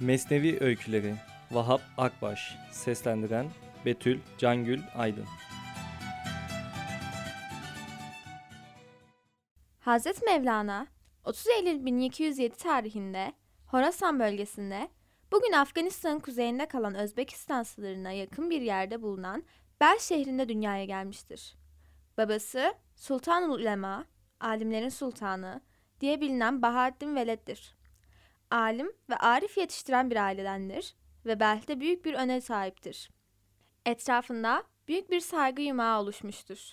Mesnevi Öyküleri Vahap Akbaş Seslendiren Betül Cangül Aydın Hazreti Mevlana 30 Eylül 1207 tarihinde Horasan bölgesinde bugün Afganistan'ın kuzeyinde kalan Özbekistan sınırına yakın bir yerde bulunan Bel şehrinde dünyaya gelmiştir. Babası Sultanul Ulema, alimlerin sultanı diye bilinen Bahattin Veled'dir. Alim ve arif yetiştiren bir ailedendir ve Belh'te büyük bir öne sahiptir. Etrafında büyük bir saygı yumağı oluşmuştur.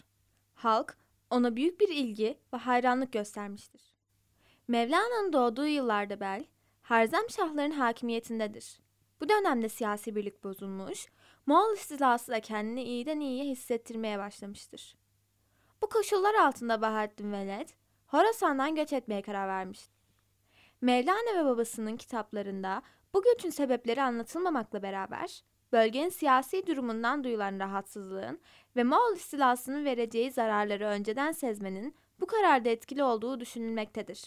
Halk ona büyük bir ilgi ve hayranlık göstermiştir. Mevlana'nın doğduğu yıllarda Bel, Harzem Şahların hakimiyetindedir. Bu dönemde siyasi birlik bozulmuş, Moğol istilası da kendini iyiden iyiye hissettirmeye başlamıştır. Bu koşullar altında Bahattin Veled, Horasan'dan göç etmeye karar vermiştir. Mevlana ve babasının kitaplarında bu göçün sebepleri anlatılmamakla beraber, bölgenin siyasi durumundan duyulan rahatsızlığın ve Moğol istilasının vereceği zararları önceden sezmenin bu kararda etkili olduğu düşünülmektedir.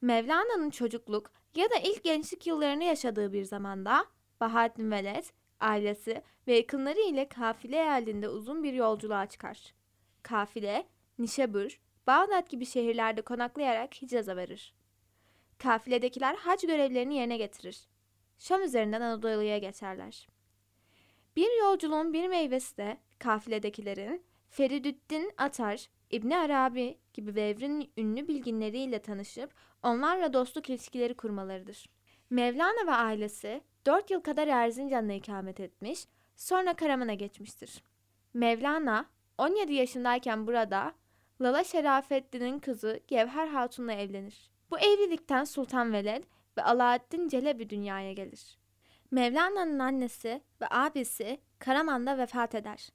Mevlana'nın çocukluk ya da ilk gençlik yıllarını yaşadığı bir zamanda Bahattin Veled, ailesi ve yakınları ile kafile halinde uzun bir yolculuğa çıkar. Kafile, Nişabur, Bağdat gibi şehirlerde konaklayarak Hicaz'a varır. Kafiledekiler hac görevlerini yerine getirir. Şam üzerinden Anadolu'ya geçerler. Bir yolculuğun bir meyvesi de kafiledekilerin Feridüddin Atar, İbni Arabi gibi devrin ünlü bilginleriyle tanışıp onlarla dostluk ilişkileri kurmalarıdır. Mevlana ve ailesi 4 yıl kadar Erzincan'da ikamet etmiş, sonra Karaman'a geçmiştir. Mevlana 17 yaşındayken burada Lala Şerafettin'in kızı Gevher Hatun'la evlenir. Bu evlilikten Sultan Veled ve Alaaddin Celebi dünyaya gelir. Mevlana'nın annesi ve abisi Karaman'da vefat eder.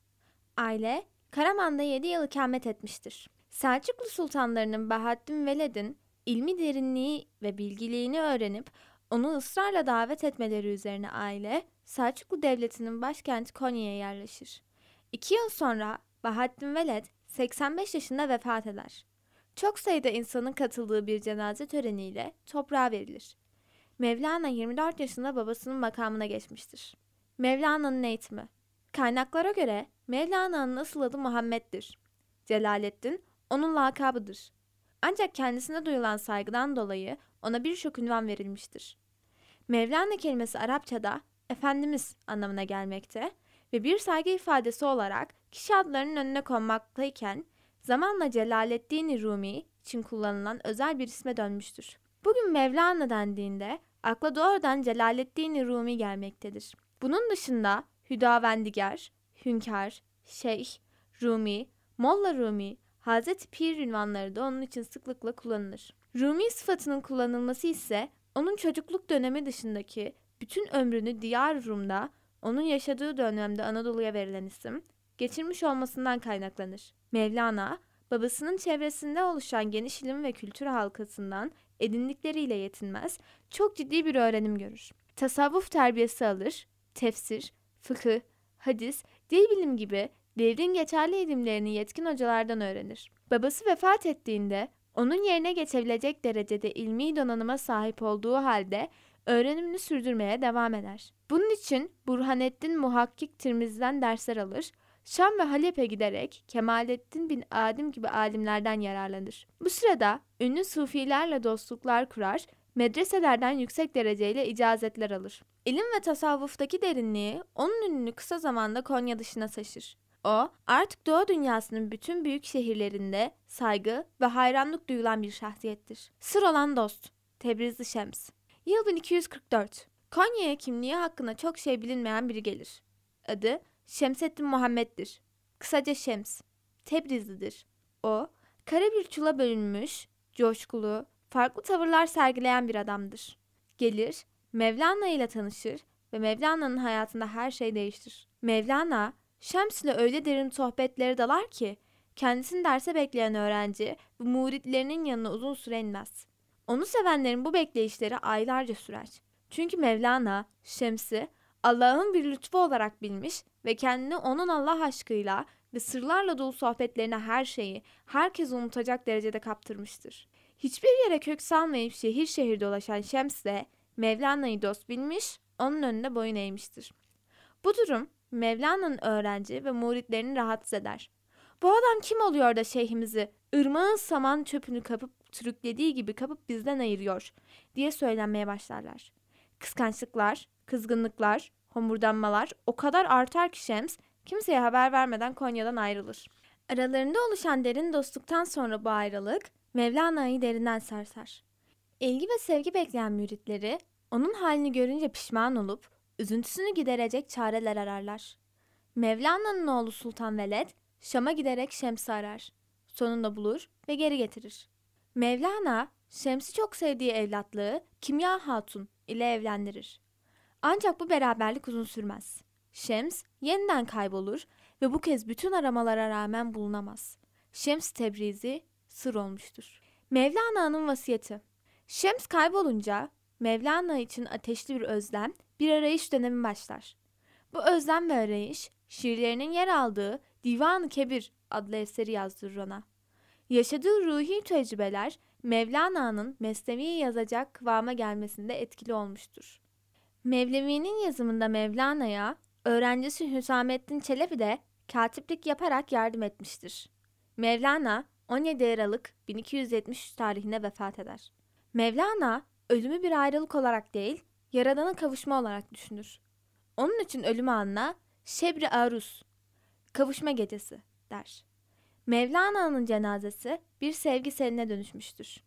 Aile Karaman'da 7 yıl ikamet etmiştir. Selçuklu sultanlarının Bahattin Veled'in ilmi derinliği ve bilgiliğini öğrenip onu ısrarla davet etmeleri üzerine aile Selçuklu Devleti'nin başkenti Konya'ya yerleşir. İki yıl sonra Bahattin Veled 85 yaşında vefat eder. Çok sayıda insanın katıldığı bir cenaze töreniyle toprağa verilir. Mevlana 24 yaşında babasının makamına geçmiştir. Mevlana'nın eğitimi Kaynaklara göre Mevlana'nın asıl adı Muhammed'dir. Celaleddin onun lakabıdır. Ancak kendisine duyulan saygıdan dolayı ona birçok ünvan verilmiştir. Mevlana kelimesi Arapçada Efendimiz anlamına gelmekte ve bir saygı ifadesi olarak kişi adlarının önüne konmaktayken zamanla Celaleddin Rumi için kullanılan özel bir isme dönmüştür. Bugün Mevlana dendiğinde akla doğrudan Celaleddin Rumi gelmektedir. Bunun dışında Hüdavendigar, Hünkar, Şeyh, Rumi, Molla Rumi, Hazreti Pir ünvanları da onun için sıklıkla kullanılır. Rumi sıfatının kullanılması ise onun çocukluk dönemi dışındaki bütün ömrünü Diyar Rum'da, onun yaşadığı dönemde Anadolu'ya verilen isim, geçirmiş olmasından kaynaklanır. Mevlana, babasının çevresinde oluşan geniş ilim ve kültür halkasından edindikleriyle yetinmez, çok ciddi bir öğrenim görür. Tasavvuf terbiyesi alır, tefsir, fıkıh, hadis, dil bilim gibi devrin geçerli ilimlerini yetkin hocalardan öğrenir. Babası vefat ettiğinde onun yerine geçebilecek derecede ilmi donanıma sahip olduğu halde öğrenimini sürdürmeye devam eder. Bunun için Burhanettin Muhakkik Tirmiz'den dersler alır, Şam ve Halep'e giderek Kemalettin bin Adim gibi alimlerden yararlanır. Bu sırada ünlü sufilerle dostluklar kurar, medreselerden yüksek dereceyle icazetler alır. İlim ve tasavvuftaki derinliği onun ününü kısa zamanda Konya dışına taşır. O, artık Doğu dünyasının bütün büyük şehirlerinde saygı ve hayranlık duyulan bir şahsiyettir. Sır olan dost, Tebrizli Şems. Yıl 1244. Konya'ya kimliği hakkında çok şey bilinmeyen biri gelir. Adı Şemsettin Muhammed'dir. Kısaca Şems. Tebrizlidir. O, kara bir çula bölünmüş, coşkulu, farklı tavırlar sergileyen bir adamdır. Gelir, Mevlana ile tanışır ve Mevlana'nın hayatında her şey değiştir. Mevlana, Şems ile öyle derin sohbetleri dalar ki, kendisini derse bekleyen öğrenci ve muritlerinin yanına uzun süre inmez. Onu sevenlerin bu bekleyişleri aylarca sürer. Çünkü Mevlana, Şems'i Allah'ın bir lütfu olarak bilmiş ve kendini onun Allah aşkıyla ve sırlarla dolu sohbetlerine her şeyi, herkes unutacak derecede kaptırmıştır. Hiçbir yere kök salmayıp şehir şehir dolaşan Şems de Mevlana'yı dost bilmiş, onun önünde boyun eğmiştir. Bu durum Mevlana'nın öğrenci ve muritlerini rahatsız eder. Bu adam kim oluyor da şeyhimizi ırmağın saman çöpünü kapıp sürüklediği gibi kapıp bizden ayırıyor diye söylenmeye başlarlar. Kıskançlıklar, kızgınlıklar, homurdanmalar o kadar artar ki Şems kimseye haber vermeden Konya'dan ayrılır. Aralarında oluşan derin dostluktan sonra bu ayrılık Mevlana'yı derinden sarsar. İlgi ve sevgi bekleyen müritleri onun halini görünce pişman olup üzüntüsünü giderecek çareler ararlar. Mevlana'nın oğlu Sultan Veled Şam'a giderek Şems'i arar. Sonunda bulur ve geri getirir. Mevlana Şems'i çok sevdiği evlatlığı Kimya Hatun ile evlendirir. Ancak bu beraberlik uzun sürmez. Şems yeniden kaybolur ve bu kez bütün aramalara rağmen bulunamaz. Şems Tebrizi sır olmuştur. Mevlana'nın vasiyeti Şems kaybolunca Mevlana için ateşli bir özlem, bir arayış dönemi başlar. Bu özlem ve arayış şiirlerinin yer aldığı Divan-ı Kebir adlı eseri yazdırır ona. Yaşadığı ruhi tecrübeler Mevlana'nın Mesnevi'yi yazacak kıvama gelmesinde etkili olmuştur. Mevlevi'nin yazımında Mevlana'ya öğrencisi Hüsamettin Çelebi de katiplik yaparak yardım etmiştir. Mevlana 17 Aralık 1273 tarihinde vefat eder. Mevlana ölümü bir ayrılık olarak değil, yaradana kavuşma olarak düşünür. Onun için ölümü anla Şebri Arus, kavuşma gecesi der. Mevlana'nın cenazesi bir sevgi seline dönüşmüştür.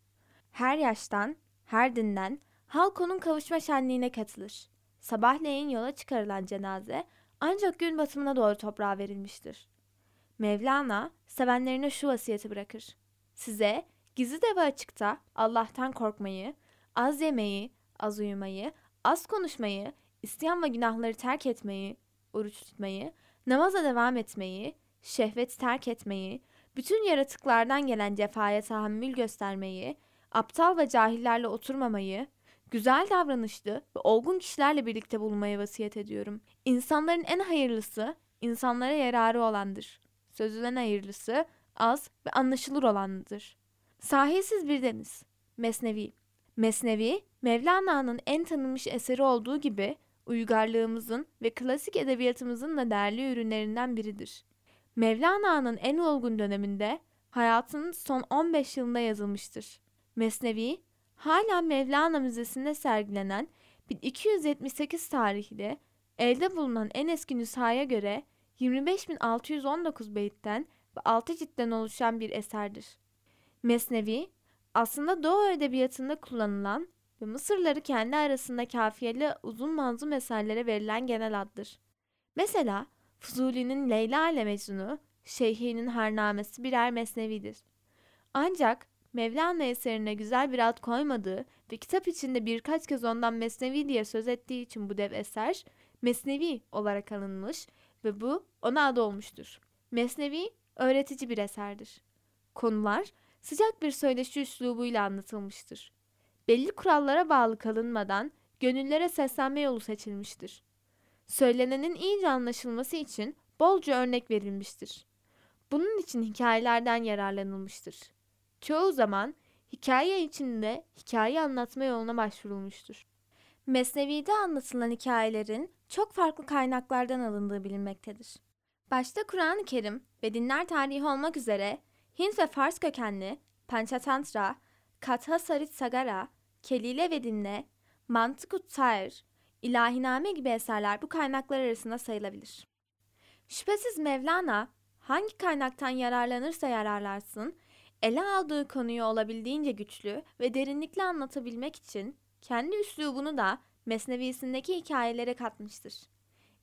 Her yaştan, her dinden halk onun kavuşma şenliğine katılır. Sabahleyin yola çıkarılan cenaze ancak gün batımına doğru toprağa verilmiştir. Mevlana sevenlerine şu vasiyeti bırakır. Size gizli de açıkta Allah'tan korkmayı, az yemeyi, az uyumayı, az konuşmayı, isyan ve günahları terk etmeyi, oruç tutmayı, namaza devam etmeyi, şehvet terk etmeyi, bütün yaratıklardan gelen cefaya tahammül göstermeyi, aptal ve cahillerle oturmamayı, güzel davranışlı ve olgun kişilerle birlikte bulunmayı vasiyet ediyorum. İnsanların en hayırlısı, insanlara yararı olandır. Sözülen hayırlısı, az ve anlaşılır olanıdır. Sahilsiz bir deniz. Mesnevi. Mesnevi, Mevlana'nın en tanınmış eseri olduğu gibi uygarlığımızın ve klasik edebiyatımızın da değerli ürünlerinden biridir. Mevlana'nın en olgun döneminde hayatının son 15 yılında yazılmıştır. Mesnevi, hala Mevlana Müzesi'nde sergilenen 1278 tarihli elde bulunan en eski nüshaya göre 25.619 beyitten ve 6 ciltten oluşan bir eserdir. Mesnevi, aslında Doğu Edebiyatı'nda kullanılan ve Mısırları kendi arasında kafiyeli uzun manzum eserlere verilen genel addır. Mesela Fuzuli'nin Leyla ile Mecnun'u, Şeyhi'nin Harnamesi birer mesnevidir. Ancak Mevlana eserine güzel bir ad koymadığı ve kitap içinde birkaç kez ondan Mesnevi diye söz ettiği için bu dev eser Mesnevi olarak alınmış ve bu ona adı olmuştur. Mesnevi öğretici bir eserdir. Konular sıcak bir söyleşi üslubuyla anlatılmıştır. Belli kurallara bağlı kalınmadan gönüllere seslenme yolu seçilmiştir. Söylenenin iyice anlaşılması için bolca örnek verilmiştir. Bunun için hikayelerden yararlanılmıştır. Çoğu zaman hikaye içinde hikaye anlatma yoluna başvurulmuştur. Mesnevi'de anlatılan hikayelerin çok farklı kaynaklardan alındığı bilinmektedir. Başta Kur'an-ı Kerim ve dinler tarihi olmak üzere Hint ve Fars kökenli Panchatantra, Katha Sarit Sagara, Kelile ve Dinle, Mantık-ı Tair, İlahiname gibi eserler bu kaynaklar arasında sayılabilir. Şüphesiz Mevlana hangi kaynaktan yararlanırsa yararlarsın, ele aldığı konuyu olabildiğince güçlü ve derinlikli anlatabilmek için kendi üslubunu da Mesnevisindeki hikayelere katmıştır.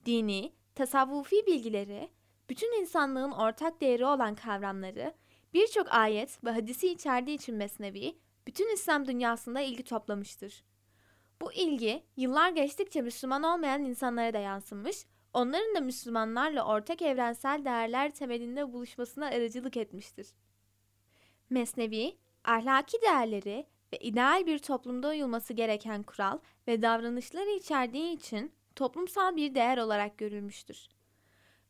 Dini, tasavvufi bilgileri, bütün insanlığın ortak değeri olan kavramları, birçok ayet ve hadisi içerdiği için Mesnevi, bütün İslam dünyasında ilgi toplamıştır. Bu ilgi yıllar geçtikçe Müslüman olmayan insanlara da yansımış, onların da Müslümanlarla ortak evrensel değerler temelinde buluşmasına aracılık etmiştir. Mesnevi, ahlaki değerleri ve ideal bir toplumda uyulması gereken kural ve davranışları içerdiği için toplumsal bir değer olarak görülmüştür.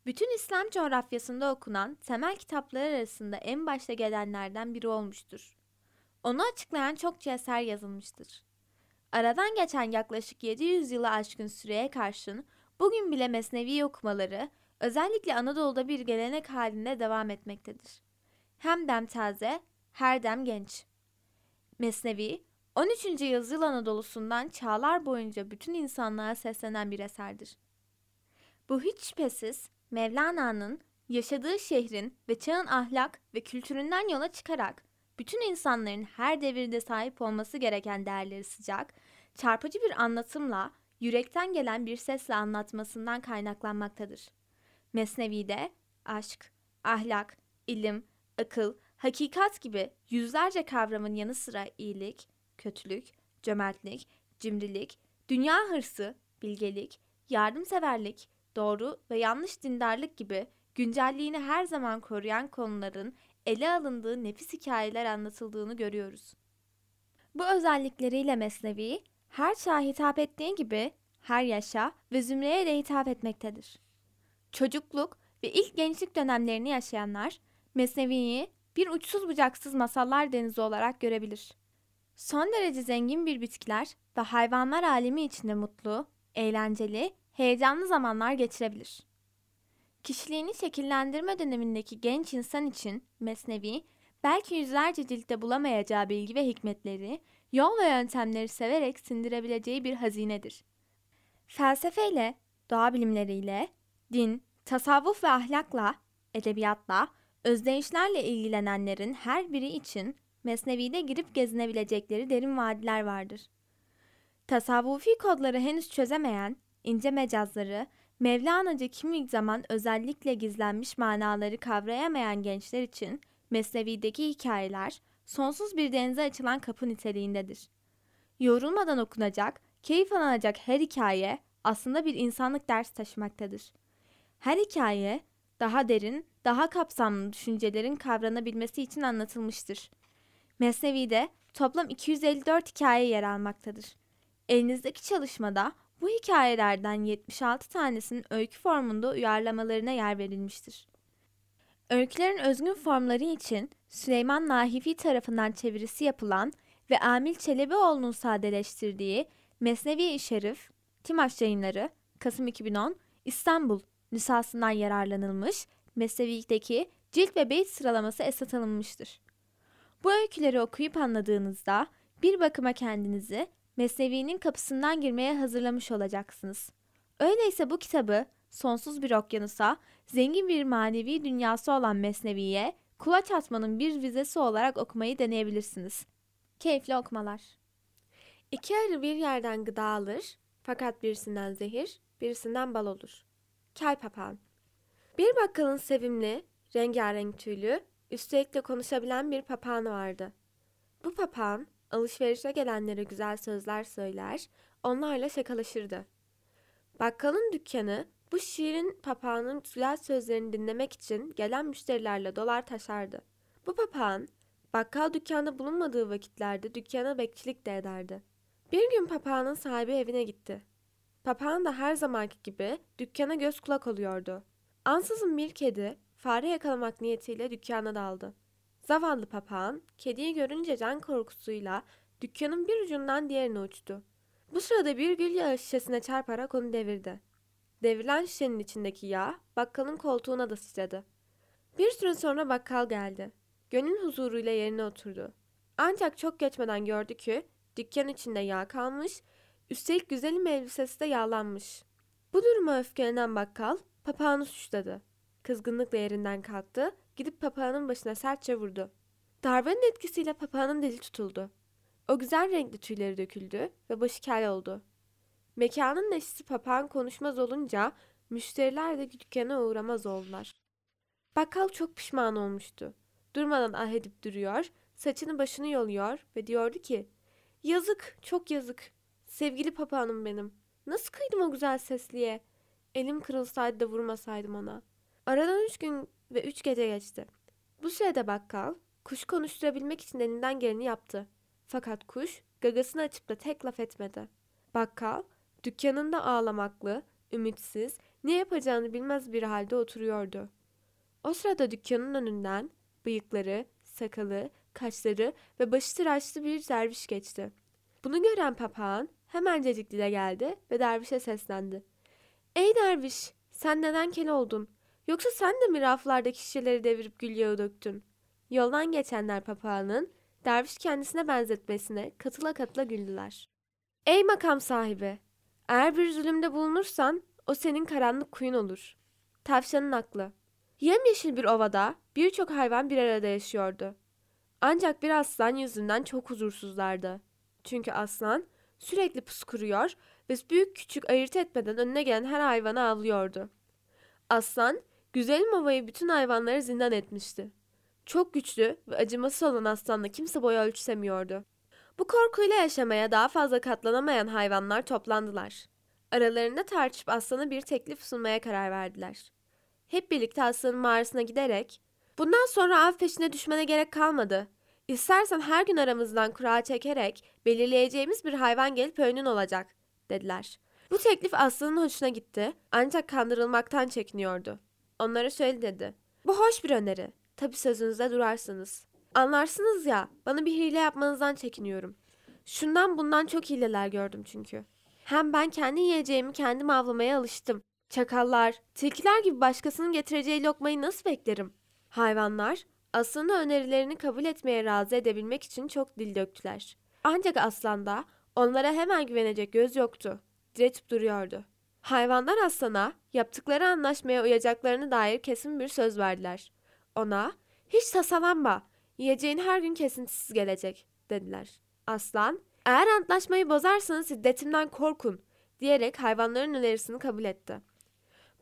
Bütün İslam coğrafyasında okunan temel kitaplar arasında en başta gelenlerden biri olmuştur. Onu açıklayan çokça eser yazılmıştır. Aradan geçen yaklaşık 700 yılı aşkın süreye karşın bugün bile Mesnevi okumaları özellikle Anadolu'da bir gelenek halinde devam etmektedir. Hem dem taze, her dem genç. Mesnevi, 13. yüzyıl Anadolu'sundan çağlar boyunca bütün insanlığa seslenen bir eserdir. Bu hiç şüphesiz Mevlana'nın yaşadığı şehrin ve çağın ahlak ve kültüründen yola çıkarak bütün insanların her devirde sahip olması gereken değerleri sıcak, çarpıcı bir anlatımla, yürekten gelen bir sesle anlatmasından kaynaklanmaktadır. Mesnevi'de aşk, ahlak, ilim, akıl, hakikat gibi yüzlerce kavramın yanı sıra iyilik, kötülük, cömertlik, cimrilik, dünya hırsı, bilgelik, yardımseverlik, doğru ve yanlış dindarlık gibi güncelliğini her zaman koruyan konuların ele alındığı nefis hikayeler anlatıldığını görüyoruz. Bu özellikleriyle Mesnevi, her çağa hitap ettiği gibi her yaşa ve zümreye de hitap etmektedir. Çocukluk ve ilk gençlik dönemlerini yaşayanlar Mesnevi'yi bir uçsuz bucaksız masallar denizi olarak görebilir. Son derece zengin bir bitkiler ve hayvanlar alemi içinde mutlu, eğlenceli, heyecanlı zamanlar geçirebilir. Kişiliğini şekillendirme dönemindeki genç insan için Mesnevi, belki yüzlerce ciltte bulamayacağı bilgi ve hikmetleri, yol ve yöntemleri severek sindirebileceği bir hazinedir. Felsefeyle, doğa bilimleriyle, din, tasavvuf ve ahlakla, edebiyatla, özdeyişlerle ilgilenenlerin her biri için Mesnevi'de girip gezinebilecekleri derin vadiler vardır. Tasavvufi kodları henüz çözemeyen, ince mecazları, Mevlana'cı kimi zaman özellikle gizlenmiş manaları kavrayamayan gençler için Mesnevi'deki hikayeler sonsuz bir denize açılan kapı niteliğindedir. Yorulmadan okunacak, keyif alınacak her hikaye aslında bir insanlık ders taşımaktadır. Her hikaye daha derin, daha kapsamlı düşüncelerin kavranabilmesi için anlatılmıştır. Mesnevi'de toplam 254 hikaye yer almaktadır. Elinizdeki çalışmada bu hikayelerden 76 tanesinin öykü formunda uyarlamalarına yer verilmiştir. Öykülerin özgün formları için Süleyman Nahifi tarafından çevirisi yapılan ve Amil Çelebioğlu'nun sadeleştirdiği Mesnevi-i Şerif, Timaş Yayınları, Kasım 2010, İstanbul nüshasından yararlanılmış, Mesnevi'deki cilt ve beyt sıralaması esas alınmıştır. Bu öyküleri okuyup anladığınızda bir bakıma kendinizi Mesnevi'nin kapısından girmeye hazırlamış olacaksınız. Öyleyse bu kitabı sonsuz bir okyanusa, zengin bir manevi dünyası olan Mesnevi'ye kulaç atmanın bir vizesi olarak okumayı deneyebilirsiniz. Keyifli okumalar. İki arı bir yerden gıda alır, fakat birisinden zehir, birisinden bal olur. Kel papağan. Bir bakkalın sevimli, rengarenk tüylü, üstelik de konuşabilen bir papağanı vardı. Bu papağan alışverişe gelenlere güzel sözler söyler, onlarla şakalaşırdı. Bakkalın dükkanı bu şiirin papağanın güzel sözlerini dinlemek için gelen müşterilerle dolar taşardı. Bu papağan bakkal dükkanda bulunmadığı vakitlerde dükkana bekçilik de ederdi. Bir gün papağanın sahibi evine gitti. Papağan da her zamanki gibi dükkana göz kulak oluyordu. Ansızın bir kedi fare yakalamak niyetiyle dükkana daldı. Zavallı papağan kediyi görünce can korkusuyla dükkanın bir ucundan diğerine uçtu. Bu sırada bir gül yağı şişesine çarparak onu devirdi. Devrilen şişenin içindeki yağ bakkalın koltuğuna da sıçradı. Bir süre sonra bakkal geldi. Gönül huzuruyla yerine oturdu. Ancak çok geçmeden gördü ki dükkan içinde yağ kalmış, üstelik güzelim elbisesi de yağlanmış. Bu duruma öfkelenen bakkal papağanı suçladı. Kızgınlıkla yerinden kalktı, gidip papağanın başına sertçe vurdu. Darbenin etkisiyle papağanın dili tutuldu. O güzel renkli tüyleri döküldü ve başı kel oldu. Mekanın neşesi papağan konuşmaz olunca müşteriler de dükkana uğramaz oldular. Bakkal çok pişman olmuştu. Durmadan ah edip duruyor, saçını başını yoluyor ve diyordu ki Yazık, çok yazık. Sevgili papağanım benim. Nasıl kıydım o güzel sesliye? Elim kırılsaydı da vurmasaydım ona. Aradan üç gün ve üç gece geçti. Bu sürede bakkal kuş konuşturabilmek için elinden geleni yaptı. Fakat kuş gagasını açıp da tek laf etmedi. Bakkal dükkanında ağlamaklı, ümitsiz, ne yapacağını bilmez bir halde oturuyordu. O sırada dükkanın önünden bıyıkları, sakalı, kaşları ve başı tıraşlı bir derviş geçti. Bunu gören papağan hemencecik dile geldi ve dervişe seslendi. Ey derviş sen neden kel oldun? Yoksa sen de mi raflardaki şişeleri devirip gül yağı döktün? Yoldan geçenler papağanın derviş kendisine benzetmesine katıla katıla güldüler. Ey makam sahibi! Eğer bir zulümde bulunursan o senin karanlık kuyun olur. Tavşanın aklı. Yemyeşil bir ovada birçok hayvan bir arada yaşıyordu. Ancak bir aslan yüzünden çok huzursuzlardı. Çünkü aslan sürekli pus kuruyor ve büyük küçük ayırt etmeden önüne gelen her hayvanı avlıyordu. Aslan, güzelim ovayı bütün hayvanları zindan etmişti. Çok güçlü ve acımasız olan aslanla kimse boy ölçüsemiyordu. Bu korkuyla yaşamaya daha fazla katlanamayan hayvanlar toplandılar. Aralarında tartışıp aslana bir teklif sunmaya karar verdiler. Hep birlikte aslanın mağarasına giderek ''Bundan sonra av peşine düşmene gerek kalmadı. İstersen her gün aramızdan kura çekerek belirleyeceğimiz bir hayvan gelip önün olacak.'' dediler. Bu teklif aslanın hoşuna gitti ancak kandırılmaktan çekiniyordu. Onlara şöyle dedi. ''Bu hoş bir öneri. Tabi sözünüzde durarsınız. Anlarsınız ya bana bir hile yapmanızdan çekiniyorum. Şundan bundan çok hileler gördüm çünkü. Hem ben kendi yiyeceğimi kendim avlamaya alıştım. Çakallar, tilkiler gibi başkasının getireceği lokmayı nasıl beklerim? Hayvanlar, aslanın önerilerini kabul etmeye razı edebilmek için çok dil döktüler. Ancak aslanda onlara hemen güvenecek göz yoktu. Diretip duruyordu. Hayvanlar aslana yaptıkları anlaşmaya uyacaklarını dair kesin bir söz verdiler. Ona hiç tasalanma yiyeceğin her gün kesintisiz gelecek dediler. Aslan eğer antlaşmayı bozarsanız şiddetimden korkun diyerek hayvanların önerisini kabul etti.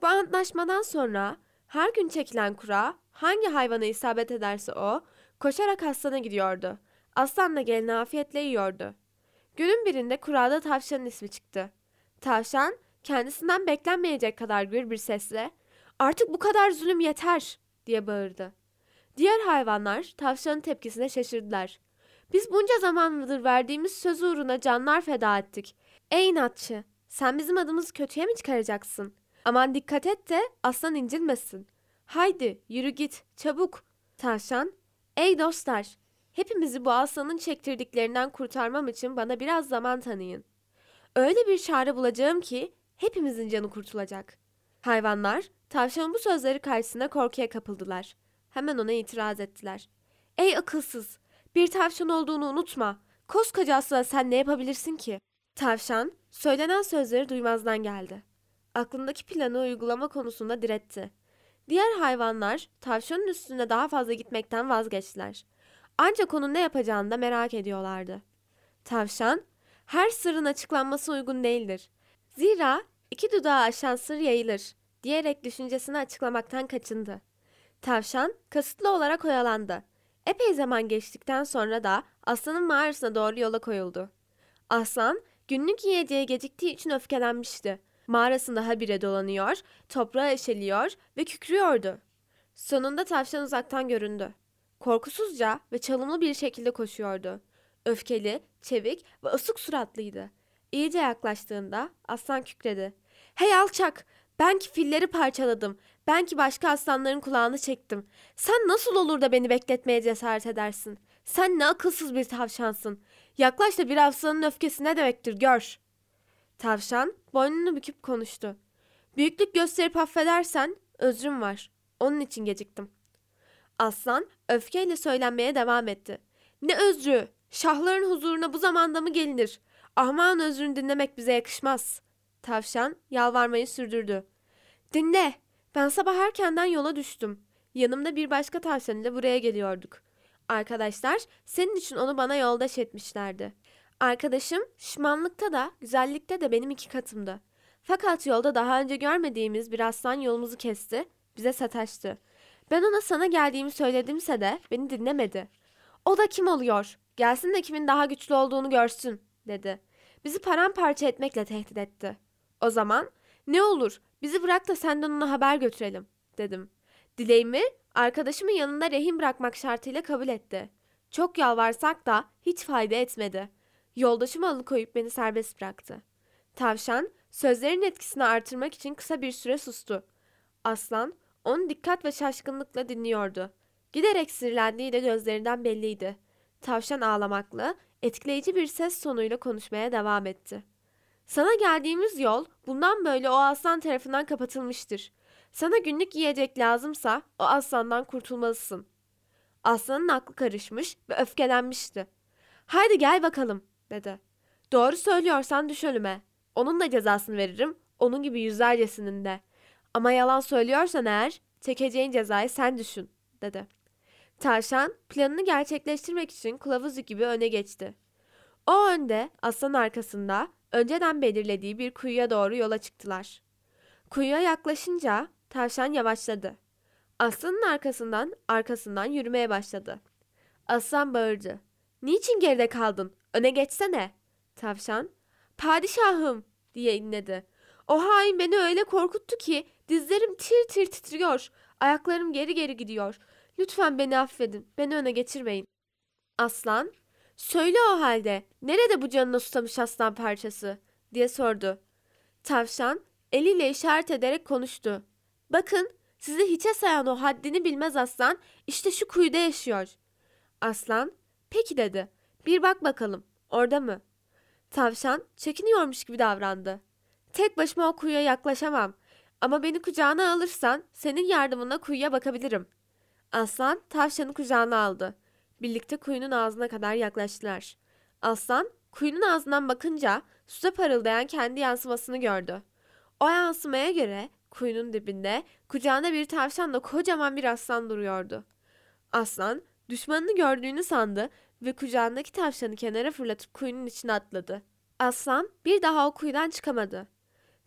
Bu antlaşmadan sonra her gün çekilen kura hangi hayvana isabet ederse o koşarak aslana gidiyordu. Aslan da gelini afiyetle yiyordu. Günün birinde kurada tavşanın ismi çıktı. Tavşan kendisinden beklenmeyecek kadar gür bir sesle artık bu kadar zulüm yeter diye bağırdı. Diğer hayvanlar tavşanın tepkisine şaşırdılar. Biz bunca zamandır verdiğimiz söz uğruna canlar feda ettik. Ey inatçı, sen bizim adımızı kötüye mi çıkaracaksın? Aman dikkat et de aslan incilmesin. Haydi yürü git, çabuk. Tavşan, ey dostlar, hepimizi bu aslanın çektirdiklerinden kurtarmam için bana biraz zaman tanıyın. Öyle bir çare bulacağım ki hepimizin canı kurtulacak. Hayvanlar tavşanın bu sözleri karşısında korkuya kapıldılar. Hemen ona itiraz ettiler. Ey akılsız! Bir tavşan olduğunu unutma. Koskoca asla sen ne yapabilirsin ki? Tavşan, söylenen sözleri duymazdan geldi. Aklındaki planı uygulama konusunda diretti. Diğer hayvanlar tavşanın üstünde daha fazla gitmekten vazgeçtiler. Ancak onun ne yapacağını da merak ediyorlardı. Tavşan, her sırrın açıklanması uygun değildir. Zira iki dudağı aşan sır yayılır diyerek düşüncesini açıklamaktan kaçındı. Tavşan kasıtlı olarak oyalandı. Epey zaman geçtikten sonra da aslanın mağarasına doğru yola koyuldu. Aslan günlük yiyeceği geciktiği için öfkelenmişti. Mağarasında habire dolanıyor, toprağı eşeliyor ve kükrüyordu. Sonunda tavşan uzaktan göründü. Korkusuzca ve çalımlı bir şekilde koşuyordu. Öfkeli, çevik ve ısık suratlıydı. İyice yaklaştığında aslan kükredi. Hey alçak! Ben ki filleri parçaladım. Ben ki başka aslanların kulağını çektim. Sen nasıl olur da beni bekletmeye cesaret edersin? Sen ne akılsız bir tavşansın. Yaklaş da bir aslanın öfkesi ne demektir gör. Tavşan boynunu büküp konuştu. Büyüklük gösterip affedersen özrüm var. Onun için geciktim. Aslan öfkeyle söylenmeye devam etti. Ne özrü? Şahların huzuruna bu zamanda mı gelinir? Ahmağın özrünü dinlemek bize yakışmaz. Tavşan yalvarmayı sürdürdü. Dinle. Ben sabah erkenden yola düştüm. Yanımda bir başka tavşan ile buraya geliyorduk. Arkadaşlar senin için onu bana yoldaş etmişlerdi. Arkadaşım şımanlıkta da güzellikte de benim iki katımdı. Fakat yolda daha önce görmediğimiz bir aslan yolumuzu kesti, bize sataştı. Ben ona sana geldiğimi söyledimse de beni dinlemedi. O da kim oluyor? Gelsin de kimin daha güçlü olduğunu görsün, dedi. Bizi paramparça etmekle tehdit etti. O zaman ne olur bizi bırak da senden ona haber götürelim dedim. Dileğimi arkadaşımın yanında rehin bırakmak şartıyla kabul etti. Çok yalvarsak da hiç fayda etmedi. Yoldaşımı alıkoyup beni serbest bıraktı. Tavşan sözlerin etkisini artırmak için kısa bir süre sustu. Aslan onu dikkat ve şaşkınlıkla dinliyordu. Giderek sinirlendiği de gözlerinden belliydi. tavşan ağlamaklı, etkileyici bir ses tonuyla konuşmaya devam etti. Sana geldiğimiz yol bundan böyle o aslan tarafından kapatılmıştır. Sana günlük yiyecek lazımsa o aslandan kurtulmalısın. Aslanın aklı karışmış ve öfkelenmişti. Haydi gel bakalım dedi. Doğru söylüyorsan düş ölüme. Onun da cezasını veririm, onun gibi yüzlercesinin de. Ama yalan söylüyorsan eğer çekeceğin cezayı sen düşün dedi. Tavşan planını gerçekleştirmek için kılavuzu gibi öne geçti. O önde, aslan arkasında önceden belirlediği bir kuyuya doğru yola çıktılar. Kuyuya yaklaşınca tavşan yavaşladı. Aslanın arkasından arkasından yürümeye başladı. Aslan bağırdı. Niçin geride kaldın? Öne geçsene. Tavşan, padişahım diye inledi. O hain beni öyle korkuttu ki dizlerim tir tir titriyor. Ayaklarım geri geri gidiyor. Lütfen beni affedin. Beni öne geçirmeyin. Aslan, söyle o halde. Nerede bu canına susamış aslan parçası? diye sordu. Tavşan eliyle işaret ederek konuştu. Bakın sizi hiçe sayan o haddini bilmez aslan işte şu kuyuda yaşıyor. Aslan peki dedi. Bir bak bakalım orada mı? Tavşan çekiniyormuş gibi davrandı. Tek başıma o kuyuya yaklaşamam. Ama beni kucağına alırsan senin yardımına kuyuya bakabilirim. Aslan tavşanı kucağına aldı. Birlikte kuyunun ağzına kadar yaklaştılar. Aslan kuyunun ağzından bakınca suda parıldayan kendi yansımasını gördü. O yansımaya göre kuyunun dibinde kucağında bir tavşanla kocaman bir aslan duruyordu. Aslan düşmanını gördüğünü sandı ve kucağındaki tavşanı kenara fırlatıp kuyunun içine atladı. Aslan bir daha o kuyudan çıkamadı.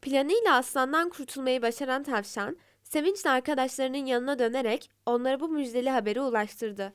Planıyla aslandan kurtulmayı başaran tavşan, sevinçle arkadaşlarının yanına dönerek onlara bu müjdeli haberi ulaştırdı.